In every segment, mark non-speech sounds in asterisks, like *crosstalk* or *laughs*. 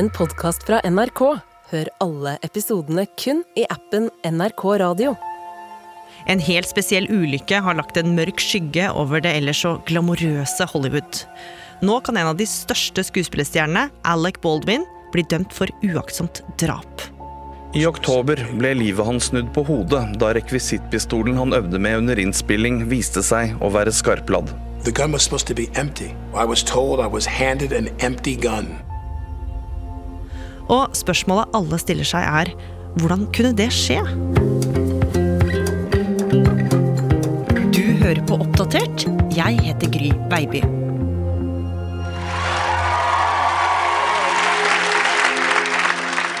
en podkast fra NRK. Hør alle episodene kun i appen NRK Radio. En helt spesiell ulykke har lagt en mørk skygge over det ellers så glamorøse Hollywood. Nå kan en av de største skuespillerstjernene, Alec Baldwin, bli dømt for uaktsomt drap. I oktober ble livet hans snudd på hodet da rekvisittpistolen han øvde med under innspilling, viste seg å være skarpladd. The gun was supposed to be empty. I was told I was handed an empty gun. Og spørsmålet alle stiller seg er hvordan kunne det skje? Du hører på Oppdatert. Jeg heter Gry Baby.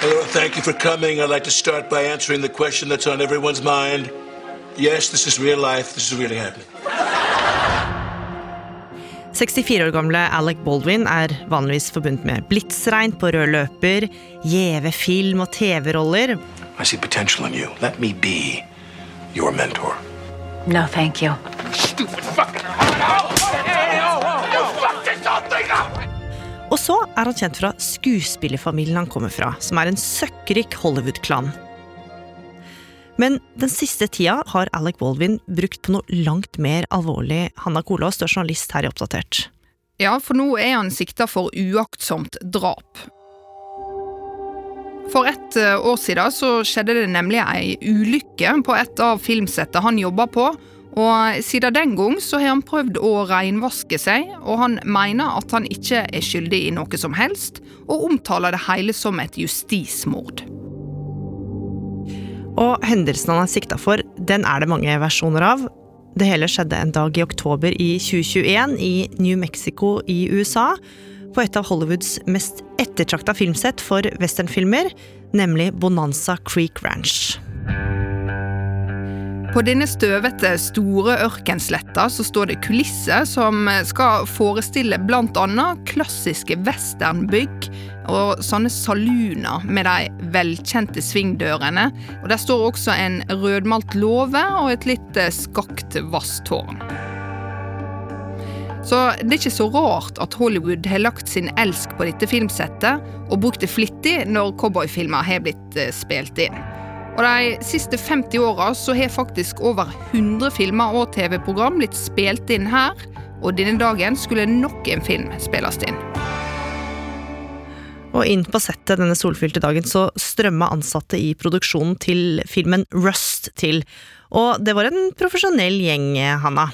Hello, thank you for coming. I'd like to start by answering the question that's on everyone's mind. Yes, this is real life. This is really happening. 64 år gamle Alec Baldwin er vanligvis forbundet med blitsregn på rød løper, gjeve film- og TV-roller. I see potential in you. Let me be your mentor. No, thank you. Og så er han kjent fra skuespillerfamilien han kommer fra, som er en søkkrik Hollywood-klan. Men den siste tida har Alec Baldwin brukt på noe langt mer alvorlig. Hanna Kolås, du er journalist her i Oppdatert. Ja, for nå er han sikta for uaktsomt drap. For ett eh, år siden så skjedde det nemlig ei ulykke på et av filmsettet han jobba på. Og siden den gang så har han prøvd å reinvaske seg, og han mener at han ikke er skyldig i noe som helst, og omtaler det hele som et justismord. Og hendelsen han er sikta for, den er det mange versjoner av. Det hele skjedde en dag i oktober i 2021 i New Mexico i USA. På et av Hollywoods mest ettertrakta filmsett for westernfilmer, nemlig Bonanza Creek Ranch. På denne støvete, store ørkensletta så står det kulisser som skal forestille annet klassiske westernbygg og sånne saluner med de velkjente svingdørene. Og Der står også en rødmalt låve og et litt eh, skakt vasstårn. Så det er ikke så rart at Hollywood har lagt sin elsk på dette filmsettet og brukt det flittig når cowboyfilmer har blitt eh, spilt inn. Og De siste 50 åra har faktisk over 100 filmer og TV-program blitt spilt inn her, og denne dagen skulle nok en film spilles inn. Og inn på settet denne solfylte dagen så strømma ansatte i produksjonen til filmen Rust til. Og det var en profesjonell gjeng, Hanna.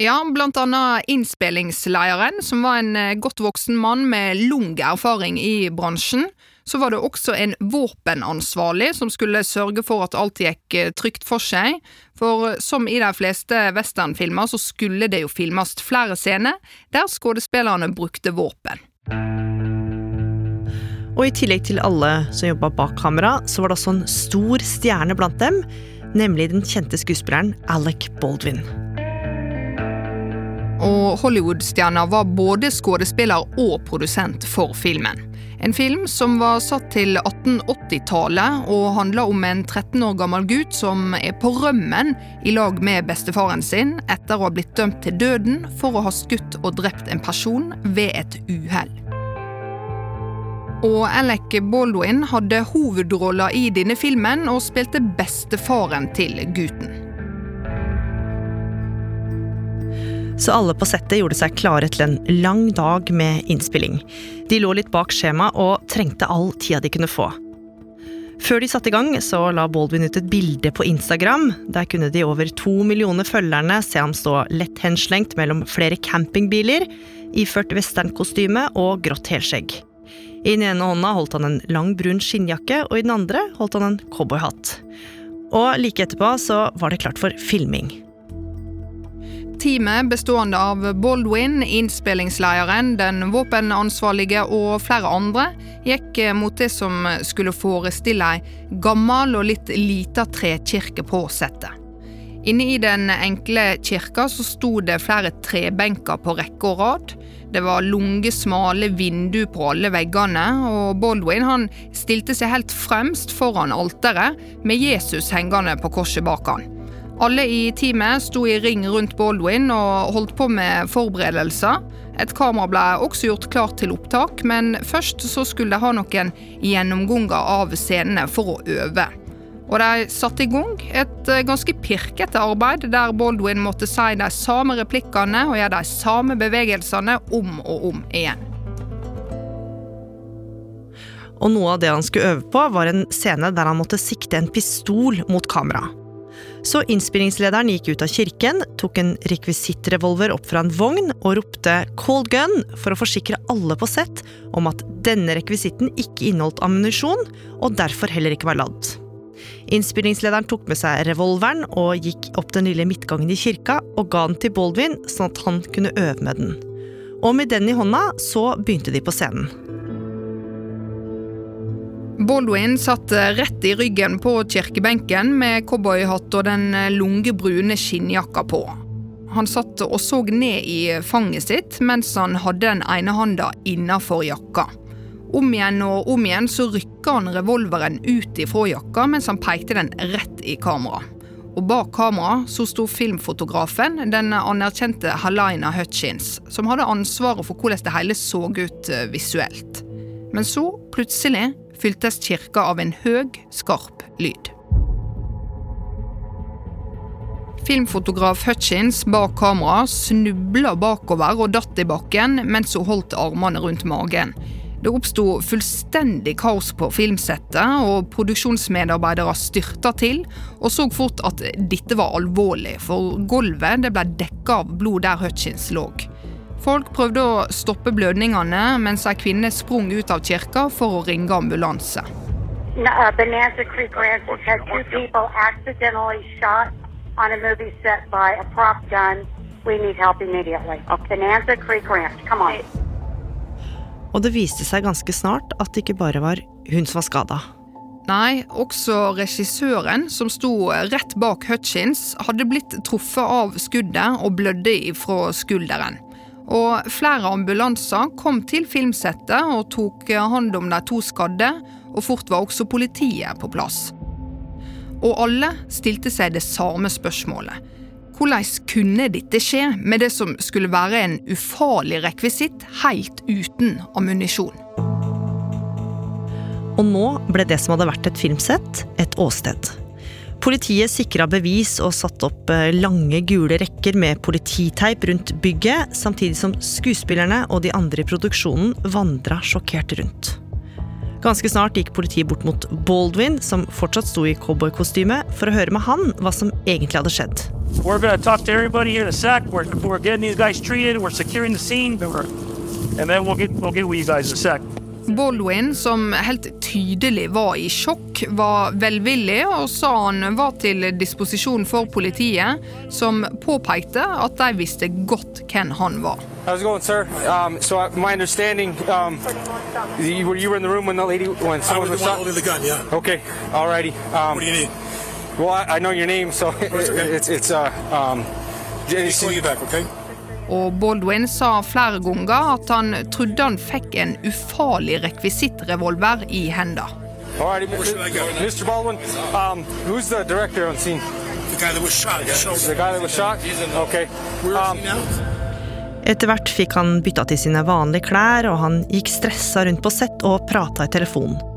Ja, blant annet innspillingsleieren, som var en eh, godt voksen mann med lang erfaring i bransjen. Så var det også en våpenansvarlig som skulle sørge for at alt gikk eh, trygt for seg. For som i de fleste westernfilmer så skulle det jo filmes flere scener der skuespillerne brukte våpen. Og i tillegg til alle som jobba bak kamera, så var det også en stor stjerne blant dem, nemlig den kjente skuespilleren Alec Baldwin. Og Hollywood-stjerna var både skuespiller og produsent for filmen. En film som var satt til 1880-tallet og handla om en 13 år gammel gutt som er på rømmen i lag med bestefaren sin etter å ha blitt dømt til døden for å ha skutt og drept en person ved et uhell. Og Alec Baldwin hadde hovedrolla i denne filmen og spilte bestefaren til gutten. Så alle på settet gjorde seg klare til en lang dag med innspilling. De lå litt bak skjema og trengte all tida de kunne få. Før de satte i gang, så la Baldwin ut et bilde på Instagram. Der kunne de over to millioner følgerne se ham stå lett henslengt mellom flere campingbiler, iført westernkostyme og grått helskjegg. I den ene hånda holdt han en lang, brun skinnjakke, og i den andre holdt han en cowboyhatt. Og like etterpå så var det klart for filming. Teamet bestående av Baldwin, innspillingslederen, den våpenansvarlige og flere andre gikk mot det som skulle forestille ei gammel og litt lita trekirke på settet. Inne i den enkle kirka så sto det flere trebenker på rekke og rad. Det var lange, smale vinduer på alle veggene, og Baldwin han stilte seg helt fremst foran alteret med Jesus hengende på korset bak han. Alle i teamet sto i ring rundt Baldwin og holdt på med forberedelser. Et kamera ble også gjort klart til opptak, men først så skulle de ha noen gjennomganger av scenene for å øve. Og de satte i gang et eh, ganske pirkete arbeid, der Baldwin måtte si de samme replikkene og gjøre de samme bevegelsene om og om igjen. Og noe av det han skulle øve på, var en scene der han måtte sikte en pistol mot kamera. Så innspillingslederen gikk ut av kirken, tok en rekvisittrevolver opp fra en vogn og ropte 'cold gun' for å forsikre alle på sett om at denne rekvisitten ikke inneholdt ammunisjon, og derfor heller ikke var ladd. Innspillingslederen tok med seg revolveren og gikk opp den lille midtgangen i kirka og ga den til Baldwin, sånn at han kunne øve med den. Og med den i hånda så begynte de på scenen. Baldwin satt rett i ryggen på kirkebenken med cowboyhatt og den lungebrune skinnjakka på. Han satt og så ned i fanget sitt mens han hadde den ene handa innafor jakka. Om igjen og om igjen så rykka han revolveren ut ifra jakka mens han pekte den rett i kamera. Og bak kamera så sto filmfotografen, den anerkjente Halina Hutchins, som hadde ansvaret for hvordan det hele så ut eh, visuelt. Men så, plutselig, fyltes kirka av en høg, skarp lyd. Filmfotograf Hutchins bak kamera snubla bakover og datt i bakken mens hun holdt armene rundt magen. Det oppsto fullstendig kaos på filmsettet, og produksjonsmedarbeidere styrta til og så fort at dette var alvorlig, for gulvet ble dekka av blod der Hutchins lå. Folk prøvde å stoppe blødningene, mens ei kvinne sprang ut av kirka for å ringe ambulanse. Uh, Bonanza Creek Ranch has had two people accidentally shot on a movie set by a prop gun. We need help immediately. Bonanza Creek Ranch, come on. Og det viste seg ganske snart at det ikke bare var hun som var skada. Nei, også regissøren, som sto rett bak Hutchins, hadde blitt truffet av skuddet og blødde ifra skulderen. Og flere ambulanser kom til filmsettet og tok hånd om de to skadde, og fort var også politiet på plass. Og alle stilte seg det samme spørsmålet. Hvordan kunne dette skje med det som skulle være en ufarlig rekvisitt helt uten ammunisjon? Og nå ble det som hadde vært et filmsett, et åsted. Politiet sikra bevis og satte opp eh, lange, gule rekker med polititeip rundt bygget, samtidig som skuespillerne og de andre i produksjonen vandra sjokkert rundt. Ganske snart gikk politiet bort mot Baldwin, som fortsatt sto i cowboykostyme, for å høre med han hva som egentlig hadde skjedd. We're going to talk to everybody here in a sec. We're, we're getting these guys treated. We're securing the scene. And then we'll get, we'll get with you guys in a sec. Baldwin, som helt tydelig var i sjokk, var velvillig og sa han var til disposisjon for politiet, som påpekte at de visste godt hvem han var. How's it going, sir? Um, so uh, my understanding, um, you, were you were in the room when the lady when someone I was was the one holding the gun, yeah. Okay, alrighty. Um, What do you need? Well, I, I know your name, so *laughs* it, okay. it's it's uh um. Call you back, okay? Og Baldwin sa flere ganger at han trodde han fikk en ufarlig rekvisittrevolver i henda. Mr. Baldwin. Um, who's the director on scene? The guy that was shot. The guy that was shot. Okay. Um. Etter hvert fikk han bytta til sine vanlige klær, og han gikk stressa rundt på sett og prata i telefonen.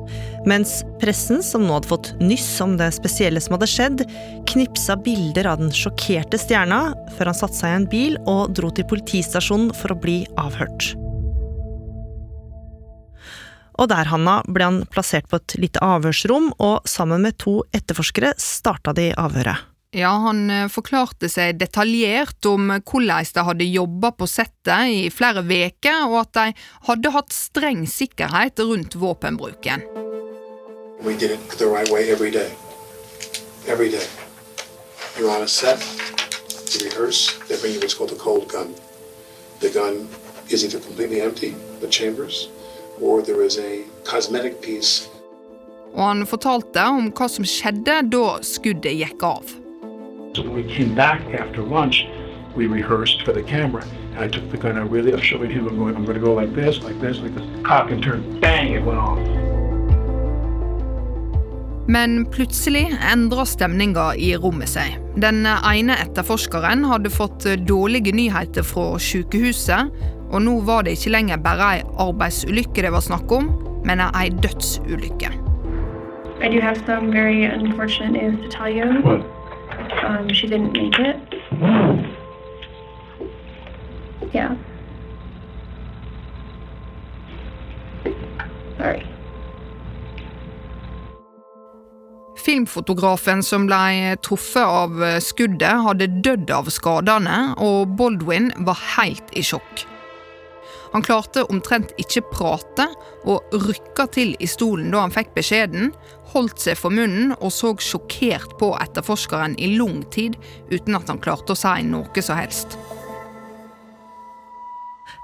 Mens pressen, som nå hadde fått nyss om det spesielle som hadde skjedd, knipsa bilder av den sjokkerte stjerna før han satte seg i en bil og dro til politistasjonen for å bli avhørt. Og der Hanna, ble han plassert på et lite avhørsrom, og sammen med to etterforskere starta de avhøret. Ja, han eh, forklarte seg detaljert om hvordan de hadde jobba på settet i flere uker, og at de hadde hatt streng sikkerhet rundt våpenbruken. We did it the right way every day. Every day. You're on a set, you rehearse, they bring you what's called a cold gun. The gun is either completely empty, the chambers, or there is a cosmetic piece Og han fortalte om hva som skjedde da skuddet gikk av. So when we came back after lunch, we rehearsed for the camera. And I took the gun, I really, I showed him, I'm going, I'm going to go like this, like this, like this. Cock and turn, bang, it went off. Men plutselig endra stemninga i rommet seg. Den ene etterforskeren hadde fått dårlige nyheter fra sykehuset, og nå var det ikke lenger bare ei arbeidsulykke det var snakk om, men ei dødsulykke. I do have some very unfortunate news to tell you. What? Um, she didn't make it. Yeah. Sorry. Filmfotografen som ble truffet av skuddet, hadde dødd av skadene, og Baldwin var helt i sjokk. Han klarte omtrent ikke prate, og rykka til i stolen da han fikk beskjeden, holdt seg for munnen og så sjokkert på etterforskeren i lang tid uten at han klarte å si noe som helst.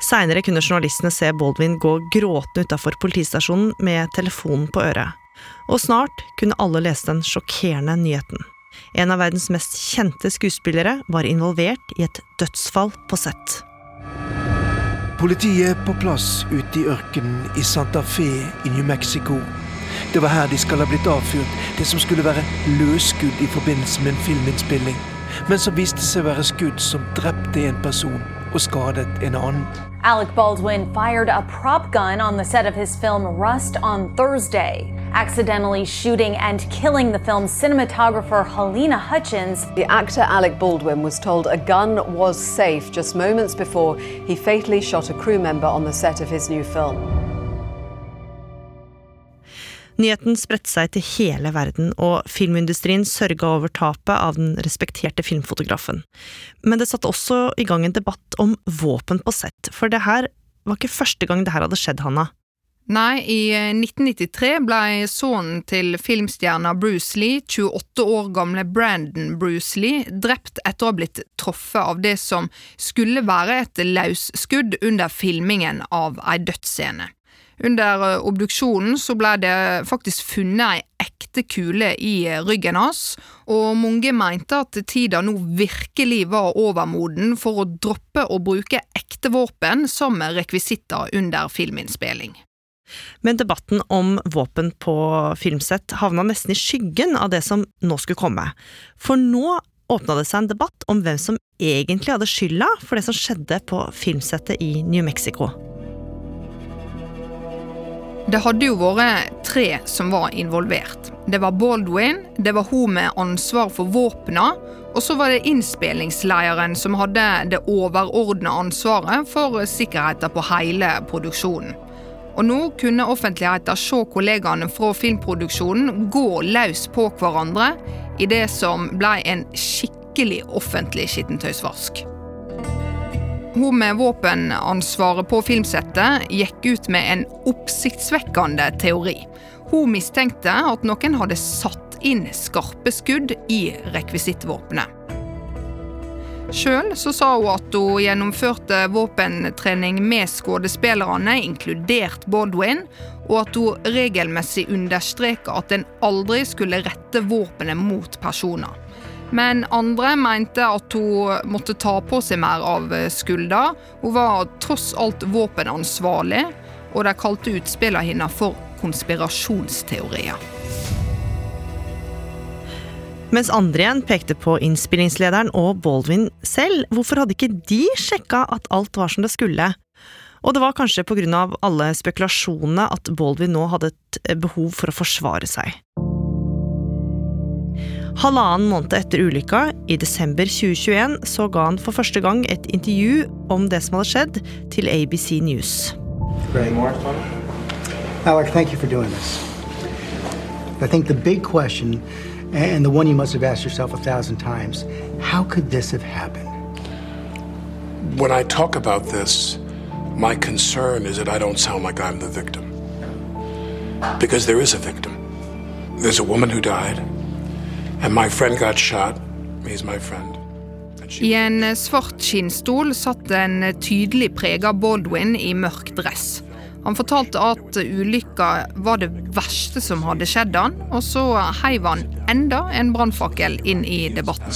Seinere kunne journalistene se Baldwin gå gråtende utafor politistasjonen med telefonen på øret. Og snart kunne alle lese den sjokkerende nyheten. En av verdens mest kjente skuespillere var involvert i et dødsfall på sett. Politiet på plass ute i ørkenen i Santa Fe i New Mexico. Det var her de skal ha blitt avfyrt det som skulle være løsskudd i forbindelse med en filminnspilling, men som viste seg å være skudd som drepte en person og skadet en annen. Alec Baldwin fired a prop gun on the set of his film Rust on Thursday, accidentally shooting and killing the film's cinematographer Helena Hutchins. The actor Alec Baldwin was told a gun was safe just moments before he fatally shot a crew member on the set of his new film. Nyheten spredte seg til hele verden, og filmindustrien sørga over tapet av den respekterte filmfotografen. Men det satte også i gang en debatt om våpen på sett, for det her var ikke første gang det her hadde skjedd, Hanna. Nei, i 1993 ble sønnen til filmstjerna Bruce Lee, 28 år gamle Brandon Bruce Lee, drept etter å ha blitt truffet av det som skulle være et løsskudd under filmingen av ei dødsscene. Under eh, obduksjonen så ble det faktisk funnet ei ekte kule i eh, ryggen hans, og mange mente at tida nå virkelig var overmoden for å droppe å bruke ekte våpen som rekvisitter under filminnspilling. Men debatten om våpen på filmsett havna nesten i skyggen av det som nå skulle komme. For nå åpna det seg en debatt om hvem som egentlig hadde skylda for det som skjedde på filmsettet i New Mexico. Det hadde jo vært tre som var involvert. Det var Baldwin, det var hun med ansvar for våpna, og så var det innspillingsleiren som hadde det overordna ansvaret for sikkerheten på hele produksjonen. Og nå kunne offentligheten se kollegaene fra filmproduksjonen gå løs på hverandre i det som ble en skikkelig offentlig skittentøysvask. Hun med våpenansvaret på filmsettet gikk ut med en oppsiktsvekkende teori. Hun mistenkte at noen hadde satt inn skarpe skudd i rekvisittvåpenet. Sjøl sa hun at hun gjennomførte våpentrening med skuespillerne, inkludert Baldwin, og at hun regelmessig understreka at en aldri skulle rette våpenet mot personer. Men andre mente at hun måtte ta på seg mer av skulda. Hun var tross alt våpenansvarlig, og de kalte utspillene hennes for konspirasjonsteorier. Mens andre igjen pekte på innspillingslederen og Baldwin selv, hvorfor hadde ikke de sjekka at alt var som det skulle? Og det var kanskje av alle spekulasjonene at Baldwin nå hadde et behov for å forsvare seg. Halvannen måned etter ulykka, i desember 2021, så ga han for første gang et intervju om det som hadde skjedd, til ABC News. Alec, thank you for doing this. I think the big question, and the one you must have asked yourself a thousand times, how could this have happened? When I talk about this, my concern is that I don't sound like I'm the victim. Because there is a victim. There's a woman who died, I en svart skinnstol satt en tydelig prega Baldwin i mørk dress. Han fortalte at ulykka var det verste som hadde skjedd han, og så heiv han enda en brannfakkel inn i debatten.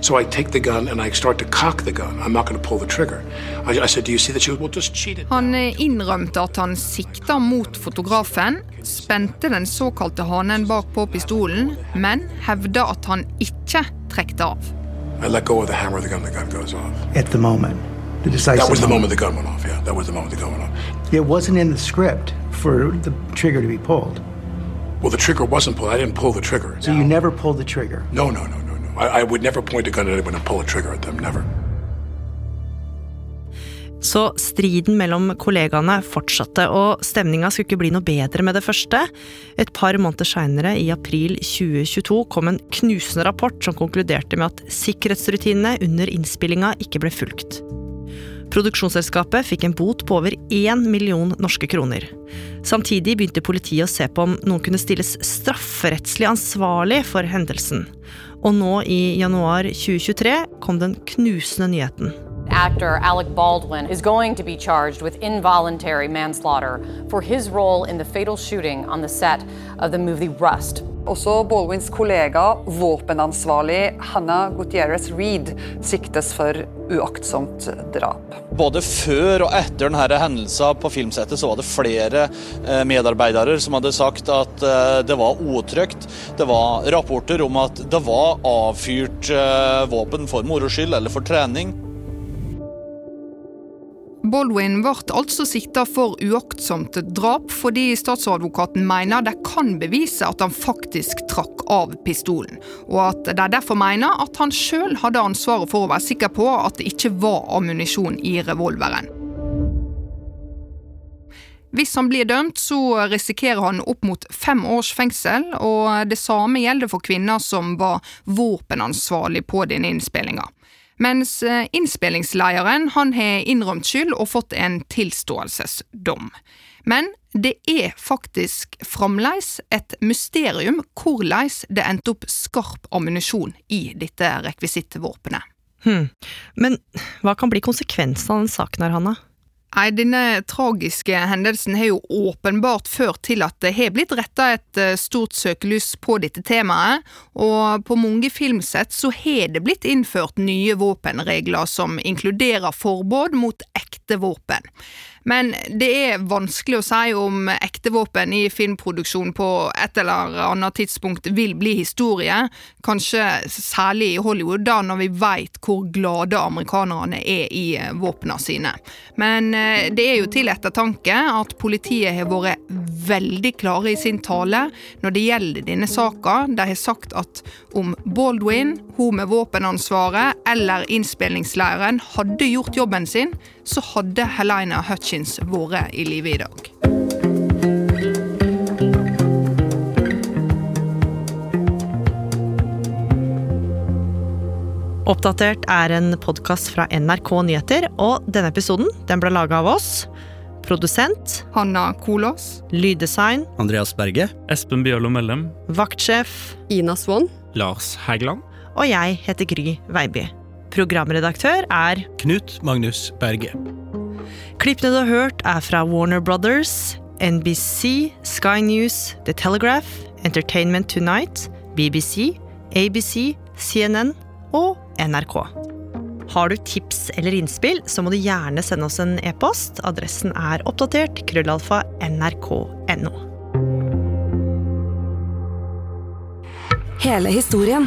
So I take the gun and I start to cock the gun. I'm not going to pull the trigger. I, I said, Do you see that she was, well, just cheat it. Han innrømte at han sikta mot fotografen, spente den såkalte hanen bak på pistolen, men hevda at han ikke trekte av. I let go of the hammer, the gun, the gun goes off. At the moment, the decisive That was the moment. moment the gun went off, yeah. That was the moment the gun went off. It wasn't in the script for the trigger to be pulled. Well, the trigger wasn't pulled. I didn't pull the trigger. So you never pulled the trigger. No, no, no, no, no. I, I would never point a gun at anyone and pull a trigger at them. Never. Så striden mellom kollegaene fortsatte, og stemninga skulle ikke bli noe bedre med det første. Et par måneder seinere, i april 2022, kom en knusende rapport som konkluderte med at sikkerhetsrutinene under innspillinga ikke ble fulgt. Produksjonsselskapet fikk en bot på over én million norske kroner. Samtidig begynte politiet å se på om noen kunne stilles strafferettslig ansvarlig for hendelsen. Og nå i januar 2023 kom den knusende nyheten. Actor Alec Baldwin is going to be charged with involuntary manslaughter for his role in the fatal shooting on the set of the movie Rust. Også Baldwins kollega, våpenansvarlig Hannah Gutierrez Reed, siktes for uaktsomt drap. Både før og etter denne hendelsen på filmsettet så var det flere eh, medarbeidere som hadde sagt at eh, det var utrygt. Det var rapporter om at det var avfyrt eh, våpen for moro skyld eller for trening. Baldwin ble altså sikta for uaktsomt drap fordi statsadvokaten mener de kan bevise at han faktisk trakk av pistolen, og at de derfor mener at han sjøl hadde ansvaret for å være sikker på at det ikke var ammunisjon i revolveren. Hvis han blir dømt, så risikerer han opp mot fem års fengsel, og det samme gjelder for kvinner som var våpenansvarlig på denne innspillinga. Mens innspillingsleieren innspillingslederen han har innrømt skyld og fått en tilståelsesdom. Men det er faktisk fremdeles et mysterium hvordan det endte opp skarp ammunisjon i dette rekvisittvåpenet. Hmm. Men hva kan bli konsekvensen av den saken her, Hanna? Nei, Denne tragiske hendelsen har jo åpenbart ført til at det har blitt retta et eh, stort søkelys på dette temaet, og på mange filmsett så har det blitt innført nye våpenregler som inkluderer forbud mot ekte våpen. Men det er vanskelig å si om ekte våpen i filmproduksjon på et eller annet tidspunkt vil bli historie, kanskje særlig i Hollywood, da når vi veit hvor glade amerikanerne er i våpnene sine. Men eh, det er jo til ettertanke at politiet har vært veldig klare i sin tale når det gjelder denne saka. De har sagt at om Baldwin, hun med våpenansvaret eller innspillingsleiren hadde gjort jobben sin, så hadde Helena Hutchins vært i live i dag. Oppdatert er en podkast fra NRK Nyheter, og denne episoden den ble laga av oss. Produsent Hanna Kolås. Lyddesign Andreas Berge. Espen Bjørlo Mellem. Vaktsjef Ina Swann. Lars Hægeland. Og jeg heter Gry Veiby. Programredaktør er Knut Magnus Berge. Klippene du har hørt, er fra Warner Brothers, NBC, Sky News, The Telegraph, Entertainment Tonight, BBC, ABC, CNN og NRK. Har du tips eller innspill, så må du gjerne sende oss en e-post. Adressen er oppdatert krøllalfa nrk.no. Hele historien.